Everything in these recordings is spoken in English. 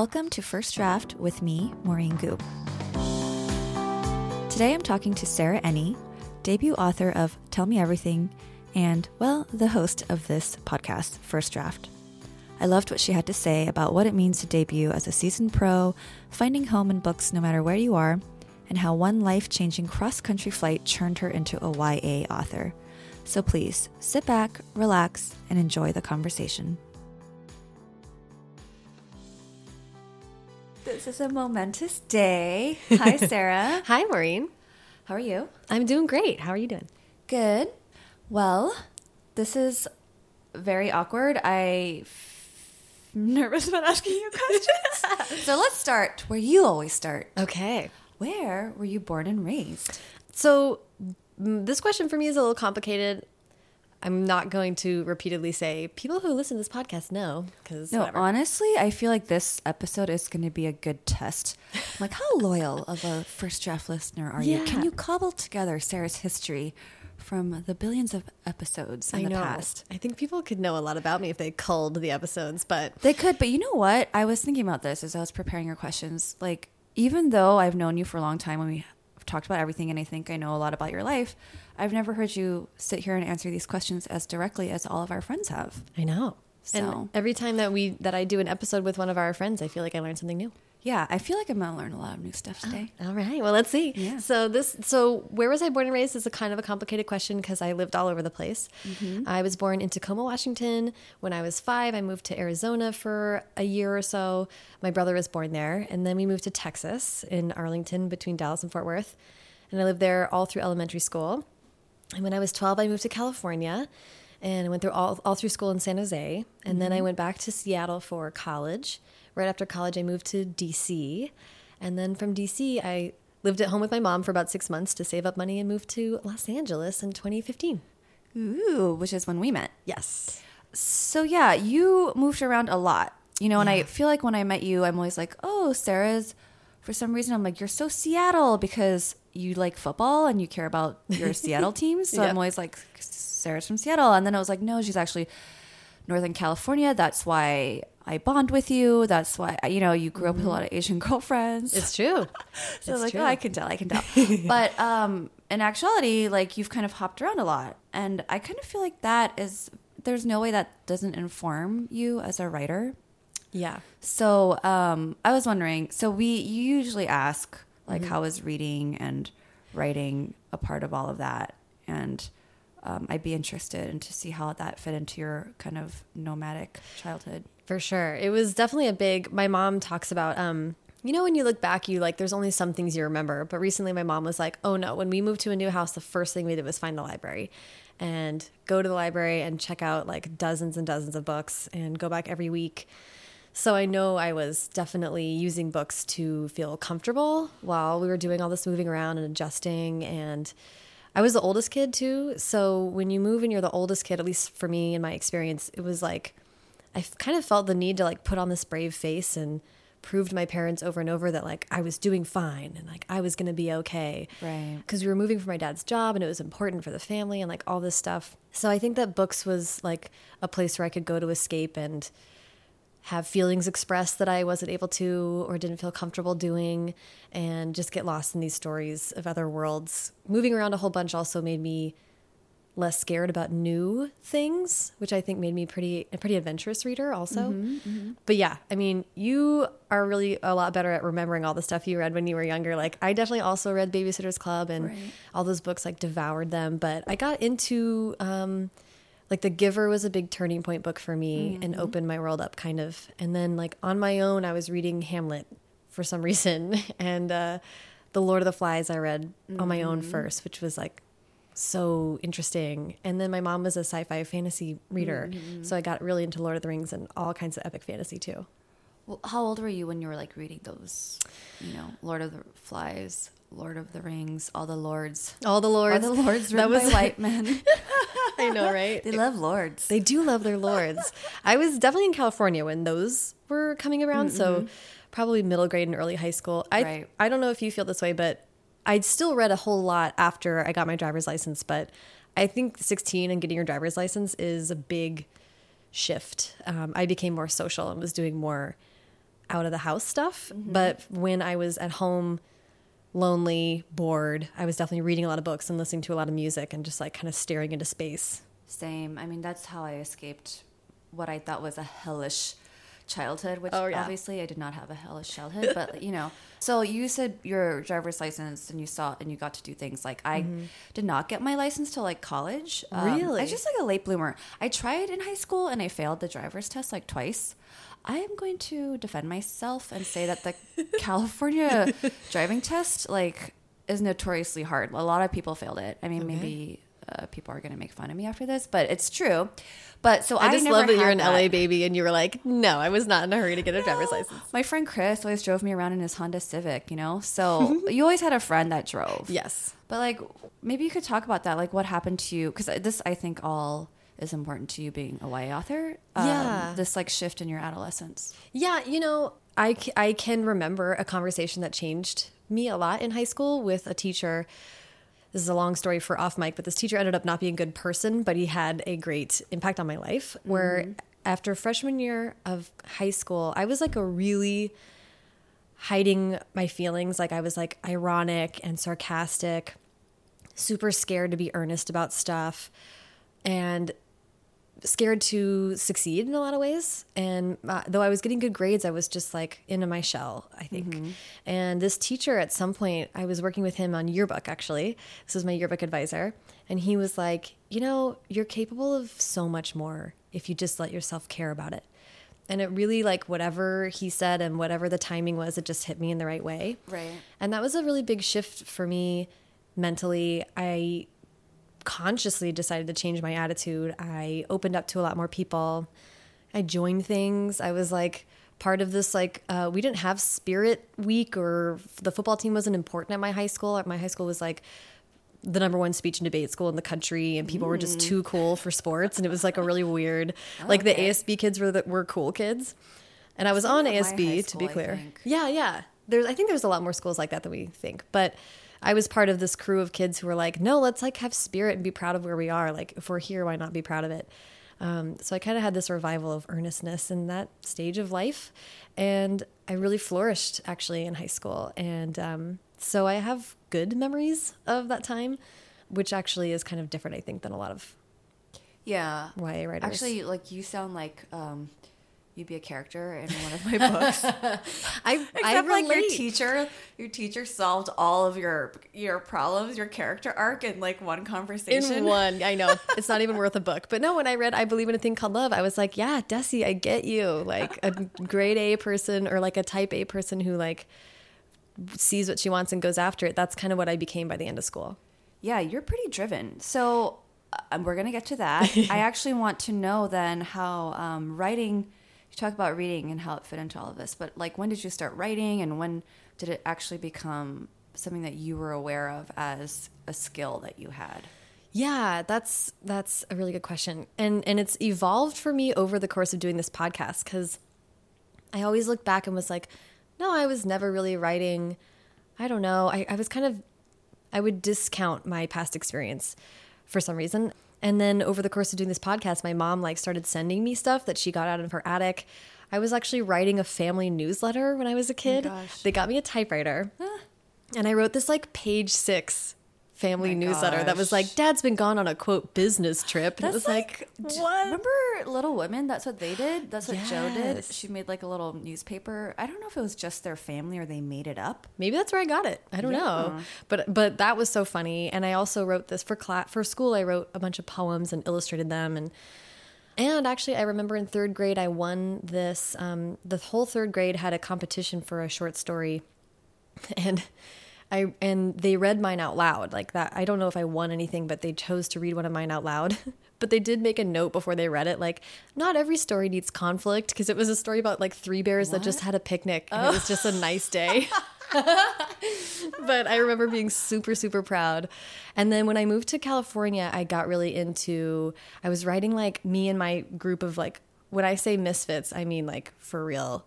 Welcome to First Draft with me, Maurene Goo. Today I'm talking to Sarah Enni, debut author of Tell Me Everything, and, well, the host of this podcast, First Draft. I loved what she had to say about what it means to debut as a seasoned pro, finding home in books no matter where you are, and how one life changing cross country flight churned her into a YA author. So please sit back, relax, and enjoy the conversation. This is a momentous day. Hi, Sarah. Hi, Maurene. How are you? I'm doing great. How are you doing? Good. Well, this is very awkward. I am nervous about asking you questions. so let's start where you always start. Okay. Where were you born and raised? So, this question for me is a little complicated. I'm not going to repeatedly say people who listen to this podcast know because No, honestly, I feel like this episode is going to be a good test. Like, how loyal of a first draft listener are you? Can you cobble together Sarah's history from the billions of episodes in I the know. past? I think people could know a lot about me if they culled the episodes, but They could, but you know what? I was thinking about this as I was preparing your questions. Like, even though I've known you for a long time and we've talked about everything and I think I know a lot about your life, I've never heard you sit here and answer these questions as directly as all of our friends have. I know. So- And every time that we that I do an episode with one of our friends, I feel like I learned something new. Yeah, I feel like I'm to learn a lot of new stuff today. Oh, all right. Well, let's see. Yeah. So this, so where was I born and raised is a kind of a complicated question because I lived all over the place. Mm-hmm. I was born in Tacoma, Washington. When I was five, I moved to Arizona for a year or so. My brother was born there, and then we moved to Texas in Arlington, between Dallas and Fort Worth, and I lived there all through elementary school. And when I was 12, I moved to California and I went through all, all through school in San Jose. And then I mm-hmm. went back to Seattle for college. Right after college, I moved to DC. And then from DC, I lived at home with my mom for about six months to save up money and moved to Los Angeles in 2015. Ooh, which is when we met. Yes. So yeah, you moved around a lot. You know, and I feel like when I met you, I'm always like, "Oh, Sarah's." For some reason, I'm like, "You're so Seattle because you like football and you care about your Seattle team." So Yeah. I'm always like, "Sarah's from Seattle," and then I was like, "No, she's actually Northern California. That's why I bond with you. That's why you know you grew up with a lot of Asian girlfriends." It's true. So It's like, true. oh, I can tell, I can tell. but um, in actuality, like you've kind of hopped around a lot, and I kind of feel like that is there's no way that doesn't inform you as a writer. Yeah. So um, I was wondering. So we you usually ask like Mm-hmm. how is reading and writing a part of all of that, and um, I'd be interested in to see how that fit into your kind of nomadic childhood. For sure. It was definitely a big my mom talks about um you know when you look back you like there's only some things you remember, but recently my mom was like, "Oh no, when we moved to a new house, the first thing we did was find the library and go to the library and check out like dozens and dozens of books and go back every week." So I know I was definitely using books to feel comfortable while we were doing all this moving around and adjusting and I was the oldest kid too. So when you move and you're the oldest kid, at least for me in my experience, it was like I kind of felt the need to like put on this brave face and proved my parents over and over that like I was doing fine and like I was going to be okay. Right. Because we were moving for my dad's job and it was important for the family and like all this stuff. So I think that books was like a place where I could go to escape and have feelings expressed that I wasn't able to or didn't feel comfortable doing and just get lost in these stories of other worlds. Moving around a whole bunch also made me less scared about new things, which I think made me pretty a pretty adventurous reader also. But yeah, I mean, you are really a lot better at remembering all the stuff you read when you were younger. Like I definitely also read Babysitter's Club and Right. all those books like devoured them, but I got into um like The Giver was a big turning point book for me and mm-hmm. opened my world up kind of. And then like on my own I was reading Hamlet for some reason and uh The Lord of the Flies I read on my own mm-hmm. first, which was like so interesting. And then my mom was a sci-fi fantasy reader, mm-hmm. so I got really into Lord of the Rings and all kinds of epic fantasy too. Well, how old were you when you were like reading those, you know, Lord of the Flies, Lord of the Rings, all the lords, All the lords, all the lords that was by white men. I know, right? they love lords. They do love their lords. I was definitely in California when those were coming around, so probably middle grade and early high school. I Right. I don't know if you feel this way, but I'd still read a whole lot after I got my driver's license, but I think 16 and getting your driver's license is a big shift. Um, I became more social and was doing more out of the house stuff. But when I was at home, lonely, bored, I was definitely reading a lot of books and listening to a lot of music and just like kind of staring into space. Same. I mean, that's how I escaped what I thought was a hellish childhood, which Oh, yeah. obviously I did not have a hellish childhood, but you know. So you said your driver's license and you saw and you got to do things like I did not get my license till like college. Um, I Really? was just like a late bloomer. I tried in high school and I failed the driver's test like twice. I am going to defend myself and say that the California driving test like is notoriously hard. A lot of people failed it. I mean, Okay. maybe uh, people are going to make fun of me after this, but it's true. But so I, I just love that you're an LA baby and you were like, no, I was not in a hurry to get a driver's license. My friend Chris always drove me around in his Honda Civic, you know? So you always had a friend that drove. Yes. But like, maybe you could talk about that. Like, what happened to you? Because this, I think, all is important to you being a YA author. Um, Yeah. This like shift in your adolescence. Yeah, you know, I, I can remember a conversation that changed me a lot in high school with a teacher. This is a long story for off mic, but this teacher ended up not being a good person, but he had a great impact on my life. Where after freshman year of high school, I was like a really hiding my feelings. Like I was like ironic and sarcastic, super scared to be earnest about stuff, and scared to succeed in a lot of ways. And uh, though I was getting good grades, I was just like into my shell, I think. And this teacher, at some point, I was working with him on yearbook, actually. This was my yearbook advisor. And he was like, You know, you're capable of so much more if you just let yourself care about it. And it really, like, whatever he said and whatever the timing was, it just hit me in the right way. Right. And that was a really big shift for me mentally. I consciously decided to change my attitude. I opened up to a lot more people. I joined things. I was like part of this like uh, we didn't have spirit week or the football team wasn't important at my high school. At My high school was like the number one speech and debate school in the country and people were just too cool for sports and it was like a really weird like the. ASB kids were the, were cool kids. And I was on at my high ASB to be clear. Yeah, yeah. There's I think there's a lot more schools like that than we think. But I was part of this crew of kids who were like, no, let's like have spirit and be proud of where we are. Like if we're here, why not be proud of it? Um, so I kind of had this revival of earnestness in that stage of life, and I really flourished actually in high school. And um, so I have good memories of that time, which actually is kind of different, I think, than a lot of Yeah. YA writers. Actually, like you sound like um, you'd be a character in one of my books. I I Except like your teacher, your teacher solved all of your your problems, your character arc in like one conversation. in one. I know it's not even worth a book. But no, when I read "I Believe in a Thing Called Love," I was like, "Yeah, Desi, I get you." Like a grade A person or like a type A person who like sees what she wants and goes after it. That's kind of what I became by the end of school. Yeah, you're pretty driven. So uh, we're gonna get to that. I actually want to know then how um, writing. You talk about reading and how it fit into all of this, but like when did you start writing, and when did it actually become something that you were aware of as a skill that you had? Yeah, that's that's a really good question. And and it's evolved for me over the course of doing this podcast cuz I always look back and was like, no, I was never really writing. I don't know. I, I was kind of I would discount my past experience for some reason. And then over the course of doing this podcast, my mom like started sending me stuff that she got out of her attic. I was actually writing a family newsletter when I was a oh kid. gosh. they got me a typewriter. And I wrote this like page six family My newsletter that was like, Dad's been gone on a quote business trip. And it was like, d- what? Remember Little Women? That's what they did. That's what Jo did. She made like a little newspaper. I don't know if it was just their family or they made it up. Maybe that's where I got it. I don't know. But but that was so funny. And I also wrote this for class for school. I wrote a bunch of poems and illustrated them. And and actually, I remember in third grade, I won this. Um, the whole third grade had a competition for a short story, and I and they read mine out loud like that. I don't know if I won anything, but they chose to read one of mine out loud. but they did make a note before they read it, like not every story needs conflict, because it was a story about like three bears that just had a picnic and it was just a nice oh. day. but I remember being super, super proud. And then when I moved to California, I got really into, I was writing like me and my group of like, when I say misfits, I mean like for real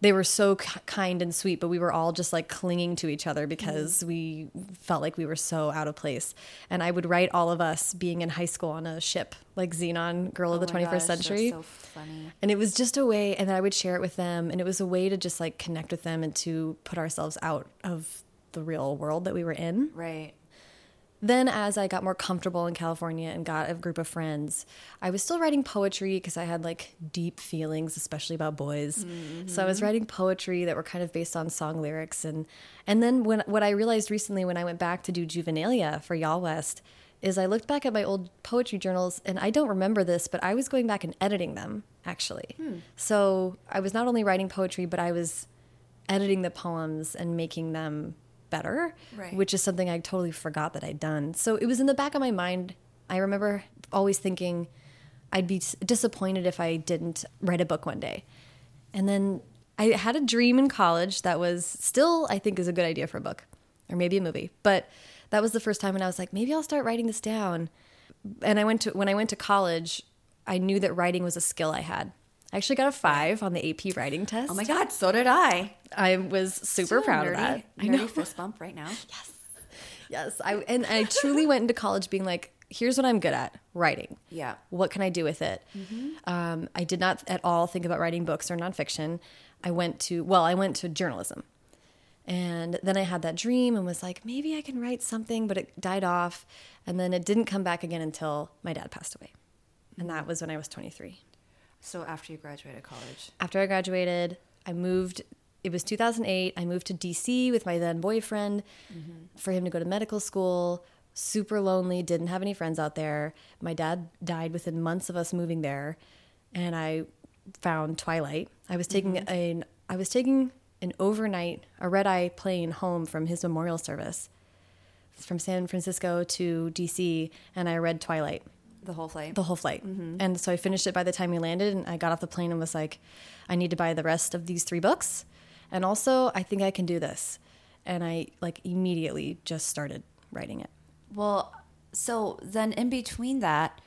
they were so kind and sweet, but we were all just like clinging to each other because mm-hmm. we felt like we were so out of place. And I would write all of us being in high school on a ship, like Xenon, Girl of the Oh 21st gosh, that's Century. so funny. And it was just a way, and then I would share it with them, and it was a way to just like connect with them and to put ourselves out of the real world that we were in. Right. Then, as I got more comfortable in California and got a group of friends, I was still writing poetry because I had like deep feelings, especially about boys. So I was mm-hmm. writing poetry that were kind of based on song lyrics, and and then when what I realized recently when I went back to do juvenilia for YALLWEST is I looked back at my old poetry journals, and I don't remember this, but I was going back and editing them actually. Hmm. So I was not only writing poetry, but I was editing the poems and making them better, Right. which is something I totally forgot that I'd done. So it was in the back of my mind. I remember always thinking I'd be disappointed if I didn't write a book one day. And then I had a dream in college that was still, I think, is a good idea for a book or maybe a movie. But that was the first time when I was like, maybe I'll start writing this down. And I went to when I went to college, I knew that writing was a skill I had. I actually got a five on the AP writing test. Oh my God, so did I. I was super So proud nerdy, of that. I know. fist bump right now. Yes, yes. I and I truly went into college being like, here's what I'm good at: writing. Yeah. What can I do with it? Um, I did not at all think about writing books or nonfiction. I went to well, I went to journalism, and then I had that dream and was like, maybe I can write something, but it died off, and then it didn't come back again until my dad passed away, and that was when I was 23. So after you graduated college. after I graduated, I moved. It was 2008. I moved to DC with my then boyfriend mm-hmm. for him to go to medical school. Super lonely, didn't have any friends out there. My dad died within months of us moving there, and I found Twilight. I was taking mm-hmm. an I was taking an overnight a red eye plane home from his memorial service from San Francisco to DC, and I read Twilight The whole flight. the whole flight. And so I finished it by the time we landed and I got off the plane and was like, I need to buy the rest of these three books. And also, I think I can do this. And I like immediately just started writing it. Well, so then in between that,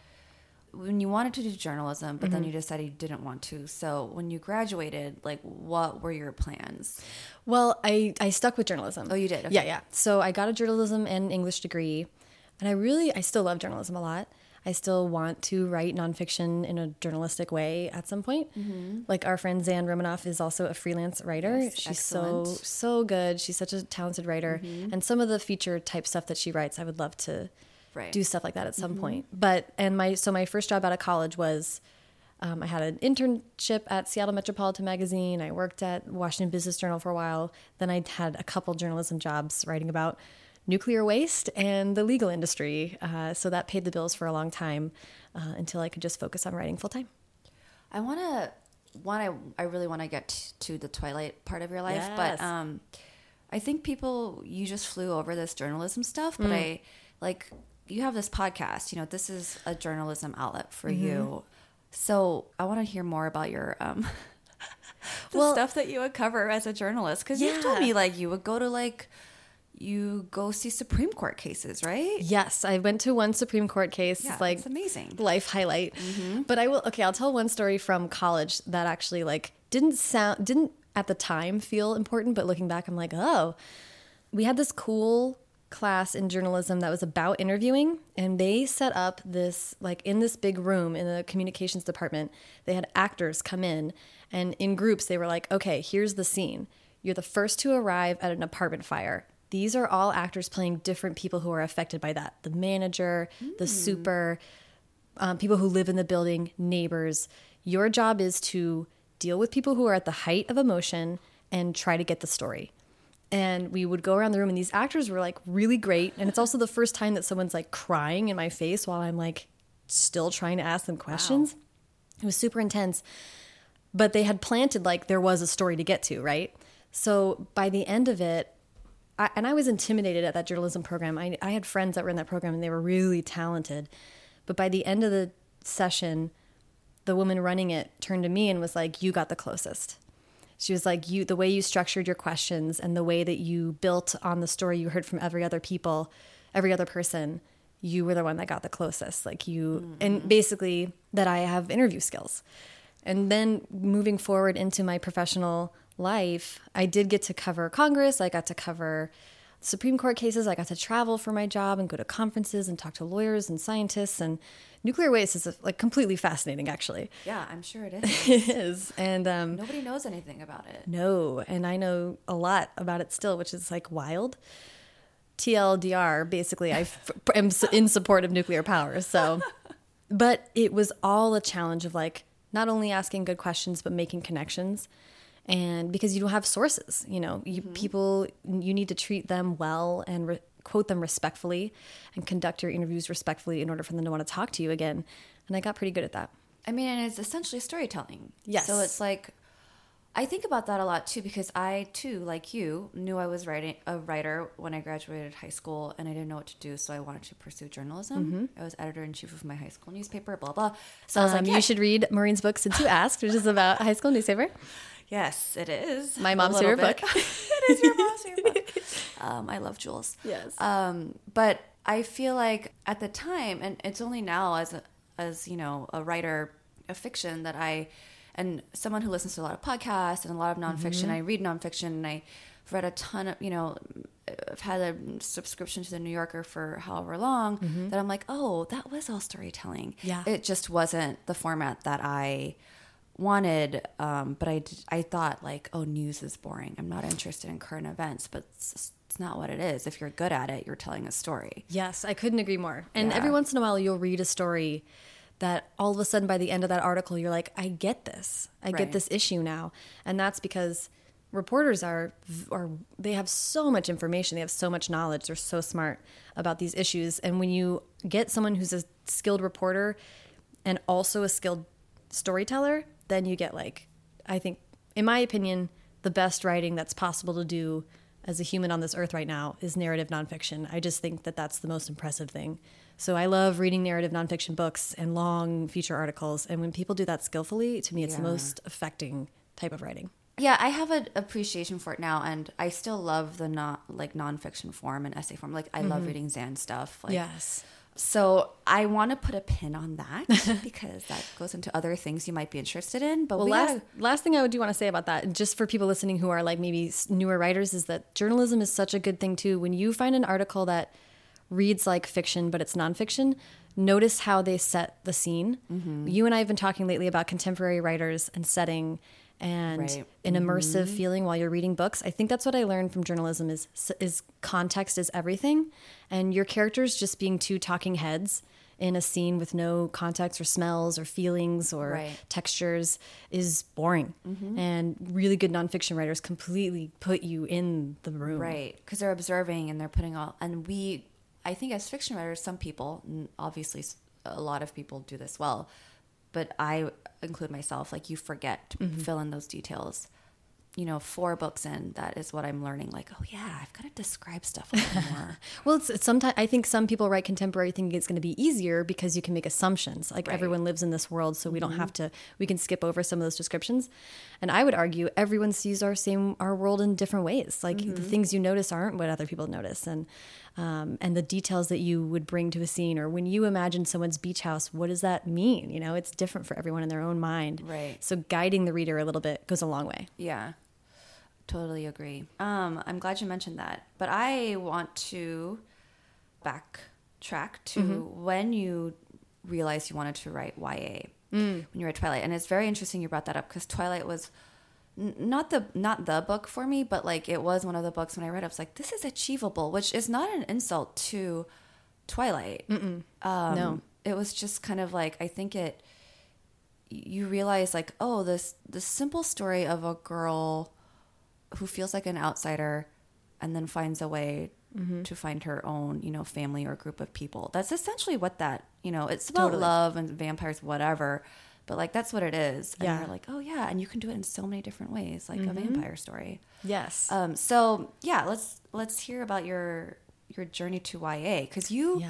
when you wanted to do journalism, but Mm-hmm. then you decided you didn't want to. So when you graduated, like what were your plans? Well, I, I stuck with journalism. Oh, you did? Okay. Yeah, yeah. So I got a journalism and English degree. And I really, I still love journalism a lot. I still want to write nonfiction in a journalistic way at some point. Mm-hmm. Like our friend Zan Romanoff is also a freelance writer. Yes, She's so, excellent. so good. She's such a talented writer. Mm-hmm. And some of the feature type stuff that she writes, I would love to Right. do stuff like that at some mm-hmm. point. But, and my, so my first job out of college was um, I had an internship at Seattle Metropolitan Magazine. I worked at Washington Business Journal for a while. Then I had a couple journalism jobs writing about nuclear waste and the legal industry. Uh, so that paid the bills for a long time uh, until I could just focus on writing full time. I want to one I I really want to get to the twilight part of your life, Yes. but um I think people you just flew over this journalism stuff, but I like you have this podcast, you know, this is a journalism outlet for you. So, I want to hear more about your um the Well- stuff that you would cover as a journalist cuz you've told me like you would go to like you go see Supreme Court cases, right? Yes, I went to one Supreme Court case. Yeah, like amazing. life highlight. Mm-hmm. But I will okay, I'll tell one story from college that actually like didn't sound didn't at the time feel important, but looking back I'm like, "Oh, we had this cool class in journalism that was about interviewing and they set up this like in this big room in the communications department they had actors come in and in groups they were like okay here's the scene you're the first to arrive at an apartment fire these are all actors playing different people who are affected by that the manager the super um, people who live in the building, neighbors. Your job is to deal with people who are at the height of emotion and try to get the story. And we would go around the room, and these actors were like really great. And it's also the first time that someone's like crying in my face while I'm like still trying to ask them questions. It was super intense. But they had planted like there was a story to get to, right? So by the end of it, I, and I was intimidated at that journalism program. I, I had friends that were in that program and they were really talented. But by the end of the session, the woman running it turned to me and was like, You got the closest. She was like, You the way you structured your questions and the way that you built on the story you heard from every other people, every other person, you were the one that got the closest. Like you mm-hmm. and basically that I have interview skills. And then moving forward into my professional life, I did get to cover Congress. I got to cover Supreme Court cases. I got to travel for my job and go to conferences and talk to lawyers and scientists. And nuclear waste is like completely fascinating, actually. Yeah, I'm sure it is. It is. And um, Nobody knows anything about it. no, and I know a lot about it still, which is like wild. TLDR, basically, I f- am in support of nuclear power. So, but it was all a challenge of like not only asking good questions, but making connections. And because you don't have sources, you know, you people, you need to treat them well and quote them respectfully and conduct your interviews respectfully in order for them to want to talk to you again. And I got pretty good at that. I mean, and it's essentially storytelling. Yes. So it's like, I think about that a lot too because I too, like you, knew I was writing a writer when I graduated high school, and I didn't know what to do, so I wanted to pursue journalism. I was editor in chief of my high school newspaper, blah blah. So I was Um, like, you should read Maurene's book since you asked, which is about high school newspaper. Yes, it is. My mom's favorite bit. book. it is your mom's favorite book. Um, I love Jules. Yes. Um, but I feel like at the time, and it's only now as a, as you know a writer of fiction that I, and someone who listens to a lot of podcasts and a lot of nonfiction. I read nonfiction, and I read a ton of you know. I've had a subscription to the New Yorker for however long that I'm like, oh, that was all storytelling. Yeah. it just wasn't the format that I wanted um, but I, I thought like oh news is boring i'm not interested in current events but it's, it's not what it is if you're good at it you're telling a story Yes, I couldn't agree more. And Yeah. every once in a while, you'll read a story that all of a sudden, by the end of that article, you're like, I get this. I Right. get this issue now. And that's because reporters are, are, they have so much information, they have so much knowledge, they're so smart about these issues. And when you get someone who's a skilled reporter and also a skilled storyteller, then you get like, I think, in my opinion, the best writing that's possible to do as a human on this earth right now is narrative nonfiction. I just think that that's the most impressive thing. So I love reading narrative nonfiction books and long feature articles. And when people do that skillfully, to me, it's the most affecting type of writing. Yeah i have an appreciation for it now and i still love the not like nonfiction form and essay form like i love reading zan stuff like yes. so i want to put a pin on that because that goes into other things you might be interested in but Well, we last gotta- last thing I would do want to say about that, just for people listening who are like maybe newer writers, is that journalism is such a good thing too. When you find an article that reads like fiction but it's nonfiction, notice how they set the scene. Mm-hmm. You and I have been talking lately about contemporary writers and setting and Right. an immersive mm-hmm. feeling while you're reading books. I think that's what I learned from journalism is is context is everything, and your characters just being two talking heads in a scene with no context or smells or feelings or Right. textures is boring. Mm-hmm. And really good nonfiction writers completely put you in the room. right because they're observing and they're putting all and we i think as fiction writers some people obviously a lot of people do this well but i include myself like you forget to mm-hmm. fill in those details you know four books in that is what i'm learning like oh yeah i've got to describe stuff a little more Well, it's, it's sometimes I think some people write contemporary thinking it's going to be easier because you can make assumptions. Like Right. everyone lives in this world, so we don't mm-hmm. have to. We can skip over some of those descriptions. And I would argue everyone sees our same our world in different ways. Like mm-hmm. the things you notice aren't what other people notice, and um, and the details that you would bring to a scene, or when you imagine someone's beach house, what does that mean? You know, it's different for everyone in their own mind. Right. So guiding the reader a little bit goes a long way. Yeah, totally agree. Um, I'm glad you mentioned that. But I want to backtrack to when you realized you wanted to write YA when you read Twilight, and it's very interesting you brought that up because Twilight was not the not the book for me, but like it was one of the books when I read. it, I was like, this is achievable, which is not an insult to Twilight. Um, No. it was just kind of like I think it you realize like oh this the simple story of a girl who feels like an outsider and then finds a way Mm-hmm. to find her own you know family or group of people that's essentially what that you know it's about Totally. love and vampires whatever but like that's what it is and Yeah. you're like oh yeah and you can do it in so many different ways like Mm-hmm. a vampire story Yes. um so yeah let's let's hear about your your journey to YA because you Yeah.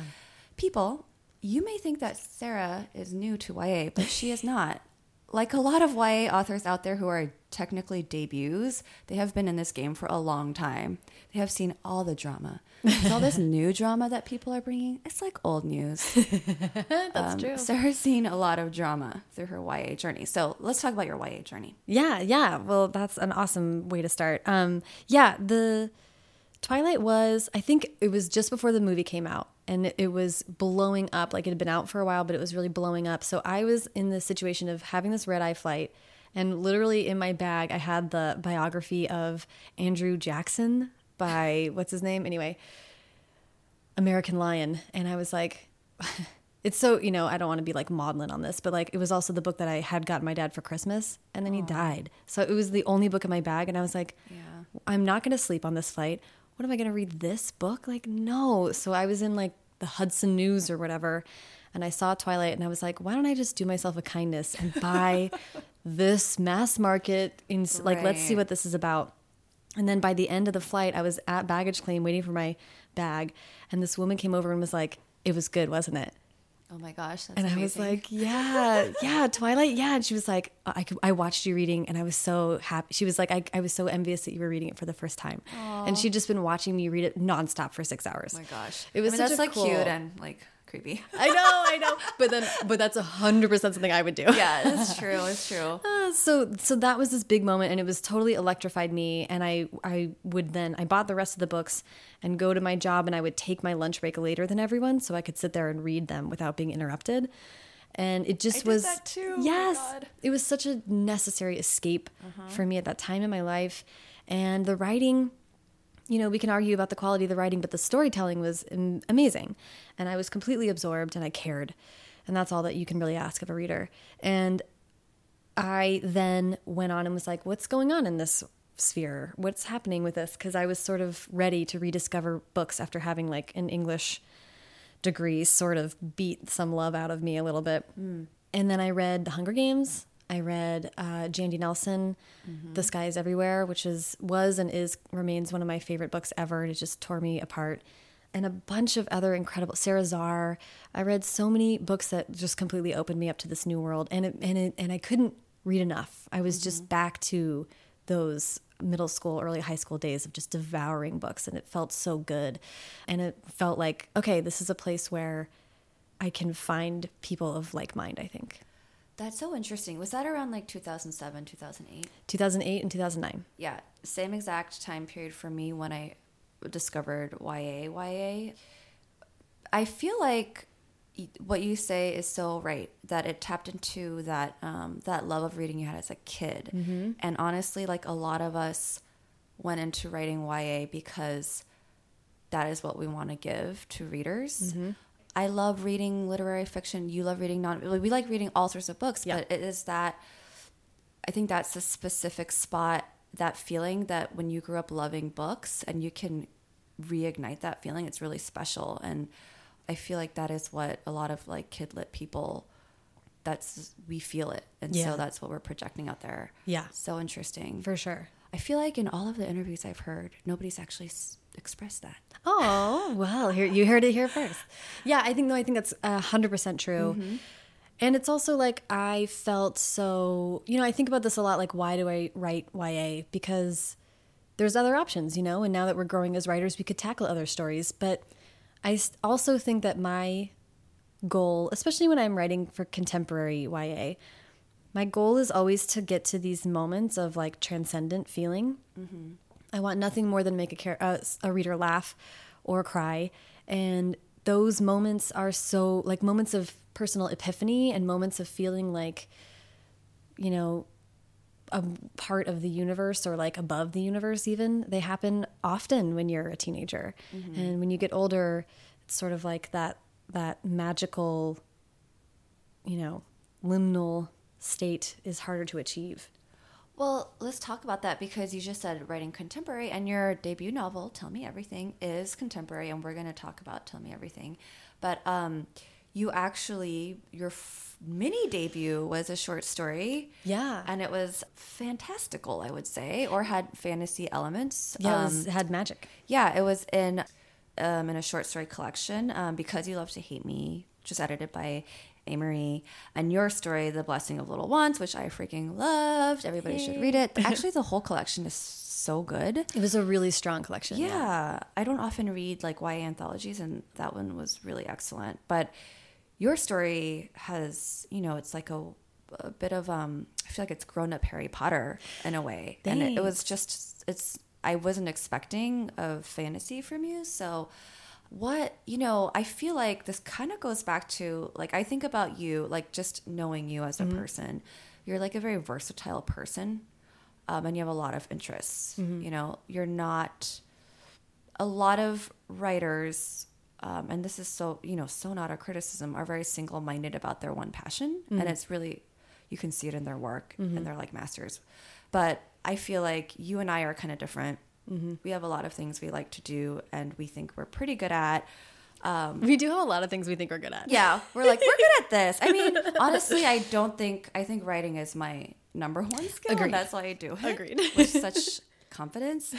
people you may think that Sarah is new to YA but she is not like a lot of YA authors out there who are technically debuts, they have been in this game for a long time. They have seen all the drama. all this new drama that people are bringing, it's like old news. That's Um, true. Sarah's seen a lot of drama through her YA journey. So let's talk about your YA journey. Yeah, yeah. Well, that's an awesome way to start. Um, yeah, the Twilight was, I think it was just before the movie came out and it, it was blowing up. Like it had been out for a while, but it was really blowing up. So I was in the situation of having this red eye flight and literally in my bag, I had the biography of Andrew Jackson by, what's his name? Anyway, American Lion. And I was like, it's so, you know, I don't want to be like maudlin on this, but like it was also the book that I had gotten my dad for Christmas and then he died. So it was the only book in my bag. And I was like, Yeah. I'm not going to sleep on this flight. What am I going to read this book? Like, no. So I was in like the Hudson News or whatever. And I saw Twilight and I was like, why don't I just do myself a kindness and buy this mass market? In, Like, let's see what this is about. And then by the end of the flight, I was at baggage claim waiting for my bag. And this woman came over and was like, it was good, wasn't it? Oh my gosh. That's and I was like, yeah, yeah, Twilight, yeah. And she was like, I, I watched you reading, and I was so happy. She was like, I, I was so envious that you were reading it for the first time. And she'd just been watching me read it nonstop for six hours. oh my gosh. it was I mean, such that's like cool- cute and like creepy. I know, I know, but then, but that's a hundred percent something I would do. yeah, that's true. It's true. Uh, so so that was this big moment and it was totally electrified me and I I would then I bought the rest of the books and go to my job and I would take my lunch break later than everyone so I could sit there and read them without being interrupted. And it just I did was that too. Oh Yes. God. It was such a necessary escape for me at that time in my life and the writing you know, we can argue about the quality of the writing, but the storytelling was amazing. And I was completely absorbed and I cared. And that's all that you can really ask of a reader. And I then went on and was like, what's going on in this sphere? What's happening with this? Because I was sort of ready to rediscover books after having like an English degree sort of beat some love out of me a little bit. Hmm. And then I read The Hunger Games. I read uh, Jandy Nelson, The Sky is Everywhere, which is was and is remains one of my favorite books ever. It just tore me apart. And a bunch of other incredible Sara Zarr. I read so many books that just completely opened me up to this new world, and it, and it, and I couldn't read enough. I was just back to those middle school, early high school days of just devouring books, and it felt so good. And it felt like, okay, this is a place where I can find people of like mind, I think. That's so interesting. Was that around like 2007, 2008? 2008 and 2009. Yeah, same exact time period for me when I discovered YA. YA. I feel like what you say is so right that it tapped into that um, that love of reading you had as a kid, and honestly, like a lot of us went into writing YA because that is what we want to give to readers. I love reading literary fiction. You love reading non. We like reading all sorts of books, Yeah. but it is that I think that's a specific spot, that feeling that when you grew up loving books and you can reignite that feeling, it's really special. And I feel like that is what a lot of like kid lit people, that's, we feel it. And Yeah. so that's what we're projecting out there. Yeah. So interesting. For sure. I feel like in all of the interviews I've heard, nobody's actually s- expressed that. Oh, well, here you heard it here first. Yeah, I think no, I think that's a hundred percent true. Mm-hmm. And it's also like I felt so, you know, I think about this a lot. Like, why do I write YA? Because there's other options, you know. And now that we're growing as writers, we could tackle other stories. But I also think that my goal, especially when I'm writing for contemporary YA, my goal is always to get to these moments of like transcendent feeling. Mm-hmm. I want nothing more than make a, uh, a reader laugh or cry. And those moments are so like moments of personal epiphany and moments of feeling like, you know, a part of the universe or like above the universe, even. They happen often when you're a teenager. And when you get older, it's sort of like that, that magical, you know, liminal state is harder to achieve. Well, let's talk about that because you just said writing contemporary, and your debut novel, Tell Me Everything, is contemporary, and we're going to talk about Tell Me Everything. But um, you actually, your f- mini debut was a short story. Yeah. And it was fantastical, I would say, or had fantasy elements. Yeah, it, Um, was, had magic. yeah, it was in um, in a short story collection, um, because you love to hate me, just edited by Ameriie, and your story, The Blessing of Little Ones, which I freaking loved. Everybody should read it. Actually, the whole collection is so good. It was a really strong collection. Yeah, I don't often read like YA anthologies, and that one was really excellent. But your story has, you know, it's like a, a bit of um, I feel like it's grown up Harry Potter in a way, and it, it was just it's. I wasn't expecting a fantasy from you, so what you know i feel like this kind of goes back to like i think about you like just knowing you as a person. You're like a very versatile person um, and you have a lot of interests you know? You're not a lot of writers um, and this is so you know so not a criticism are very single-minded about their one passion and it's really you can see it in their work and they're like masters. But i feel like you and i are kind of different we have a lot of things we like to do and we think we're pretty good at We do have a lot of things we think we're good at. yeah we're like we're good at this i mean honestly i don't think i think writing is my number one skill Agreed. that's why i do it Agreed. with such confidence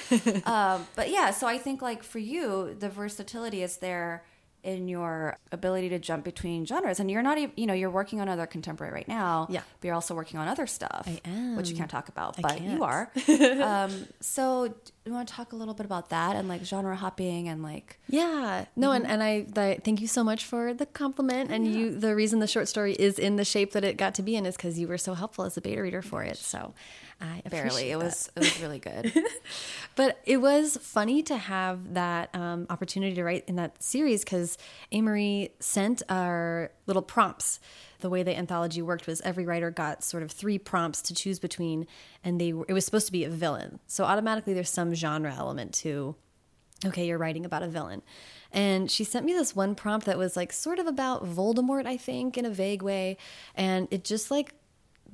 um, but yeah so i think like for you the versatility is there in your ability to jump between genres and you're not even you know you're working on other contemporary right now Yeah. but you're also working on other stuff I which you can't talk about I but can't. you are um, so do you want to talk a little bit about that and like genre hopping and like Yeah. No, and, and I, I thank you so much for the compliment. And you, the reason the short story is in the shape that it got to be in is because you were so helpful as a beta reader for it. So I barely it that. was it was really good But it was funny to have that um, opportunity to write in that series because Ameriie sent our little prompts. The way the anthology worked was every writer got sort of three prompts to choose between, and they were, it was supposed to be a villain. So automatically, there's some genre element to okay, you're writing about a villain. And she sent me this one prompt that was like sort of about Voldemort, I think, in a vague way. And it just like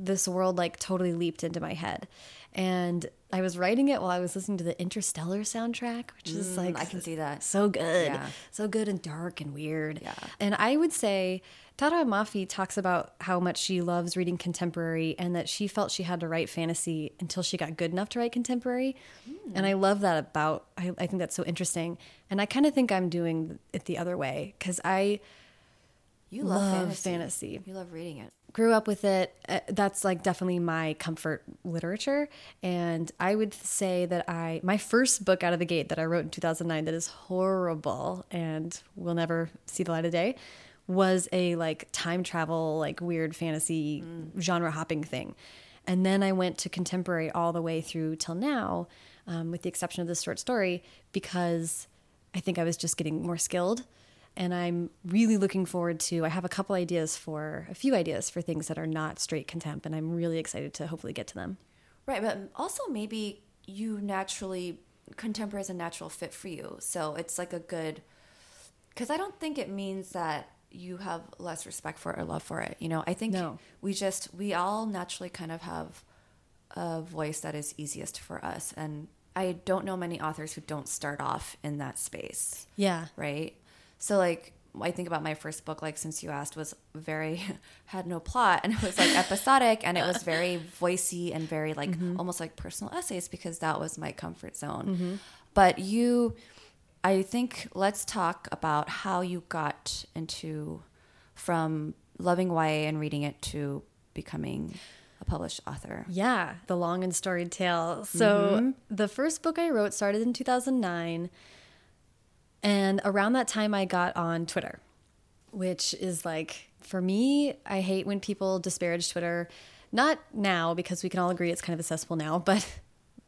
this world like totally leaped into my head. And I was writing it while I was listening to the Interstellar soundtrack, which is mm, like I can see that. so good, Yeah. so good and dark and weird. Yeah. And I would say Tahereh Mafi talks about how much she loves reading contemporary and that she felt she had to write fantasy until she got good enough to write contemporary. Hmm. And I love that about, I, I think that's so interesting. And I kind of think I'm doing it the other way because I you love, love fantasy. fantasy. you love reading it grew up with it. Uh, that's like definitely my comfort literature. And I would say that I, my first book out of the gate that I wrote in 2009 that is horrible and will never see the light of day was a like time travel, like weird fantasy genre hopping thing. And then I went to contemporary all the way through till now, um, with the exception of this short story, because I think I was just getting more skilled and I'm really looking forward to. I have a couple ideas for a few ideas for things that are not straight contempt, and I'm really excited to hopefully get to them. Right, but also maybe you naturally contemporary is a natural fit for you. So it's like a good because I don't think it means that you have less respect for it or love for it. You know, I think No. we just we all naturally kind of have a voice that is easiest for us, and I don't know many authors who don't start off in that space. Yeah, right? So like I think about my first book, like since you asked, was very had no plot and it was like episodic and it was very voicey and very like mm-hmm. almost like personal essays because that was my comfort zone. Mm-hmm. But you, I think let's talk about how you got into from loving YA and reading it to becoming a published author. yeah, the long and storied tale. So mm-hmm. the first book I wrote started in 2009, and around that time I got on Twitter, which is like for me, I hate when people disparage Twitter. Not now because we can all agree it's kind of accessible now, but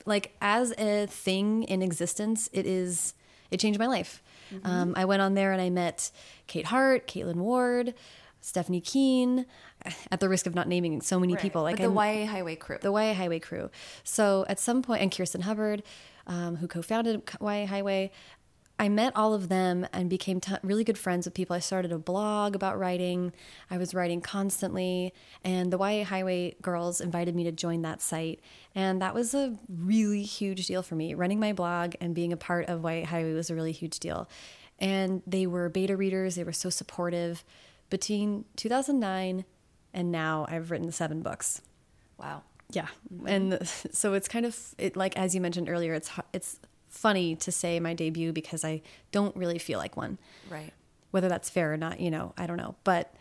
like as a thing in existence, it is. It changed my life. Um, I went on there and I met Kate Hart, Kaitlin Ward, Stephanie Kuehn. At the risk of not naming so many people, like but the I- YA Highway crew. the YA Highway crew. So at some point, and Kirsten Hubbard, um, who co-founded YA Highway, I met all of them and became t- really good friends with people. I started a blog about writing. I was writing constantly, and the YA Highway girls invited me to join that site, and that was a really huge deal for me. Running my blog and being a part of YA Highway was a really huge deal. And they were beta readers. They were so supportive. Between 2009 and now, I've written seven books. wow. Yeah, and so it's kind of it like as you mentioned earlier, it's it's funny to say my debut because I don't really feel like one. Right. Whether that's fair or not, you know, I don't know. But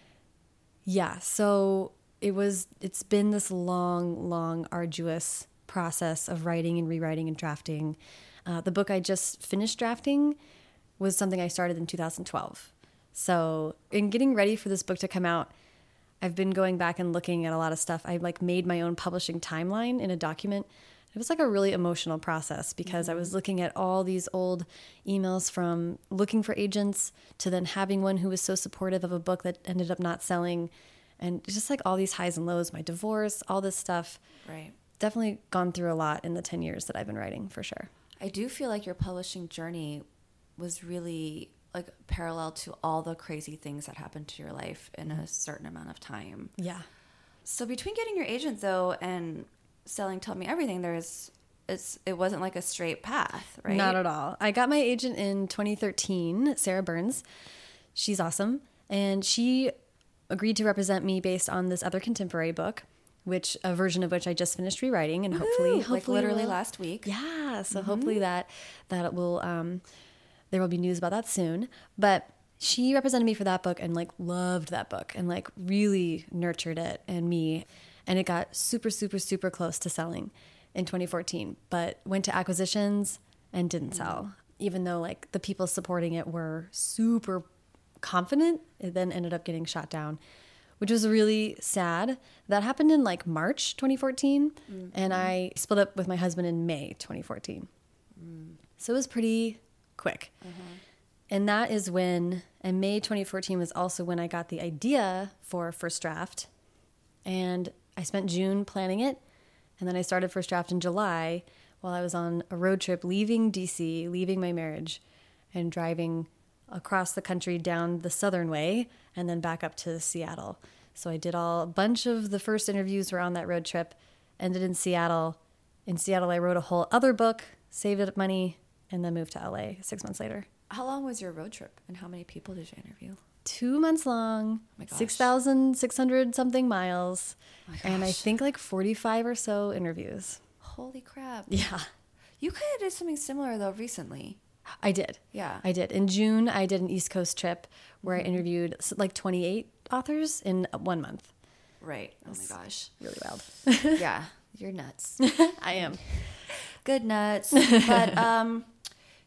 Yeah. So it was, it's been this long, long, arduous process of writing and rewriting and drafting. Uh, the book I just finished drafting was something I started in 2012. So in getting ready for this book to come out, I've been going back and looking at a lot of stuff. I like made my own publishing timeline in a document. It was like a really emotional process because I was mm-hmm. looking at all these old emails from looking for agents to then having one who was so supportive of a book that ended up not selling and just like all these highs and lows, my divorce, all this stuff. Right. Definitely gone through a lot in the 10 years that I've been writing for sure. I do feel like your publishing journey was really like parallel to all the crazy things that happened to your life in a mm-hmm. certain amount of time. Yeah. So between getting your agent though and selling Tell Me Everything, there's it's it wasn't like a straight path, right? Not at all. I got my agent in 2013, Sarah Burnes. She's awesome. And she agreed to represent me based on this other contemporary book, which a version of which I just finished rewriting and hopefully, Woo! hopefully like literally will- last week. Yeah, so hopefully that that will um there will be news about that soon. But she represented me for that book and like loved that book and like really nurtured it and me and it got super super super close to selling in 2014 but went to acquisitions and didn't sell. Even though like the people supporting it were super confident it then ended up getting shot down which was really sad. That happened in like march 2014 and mm-hmm. i split up with my husband in may 2014 mm. so it was pretty quick. Uh-huh. And that is when and may 2014 was also when i got the idea for first draft. And i spent june planning it and then i started first draft in july while i was on a road trip leaving dc leaving my marriage and driving across the country down the southern way and then back up to seattle. So i did all a bunch of the first interviews were on that road trip ended in seattle. In seattle i wrote a whole other book saved up money and then moved to la six months later. How long was your road trip and how many people did you interview? Two months long, Oh 6,600 something miles, Oh and I think like 45 or so interviews. Holy crap. Yeah, You kind of did something similar though recently. I did. Yeah. I did. In June, I did an East Coast trip where I interviewed like 28 authors in one month. Right. Oh my gosh. Really wild. yeah. You're nuts. I am. Good nuts. But um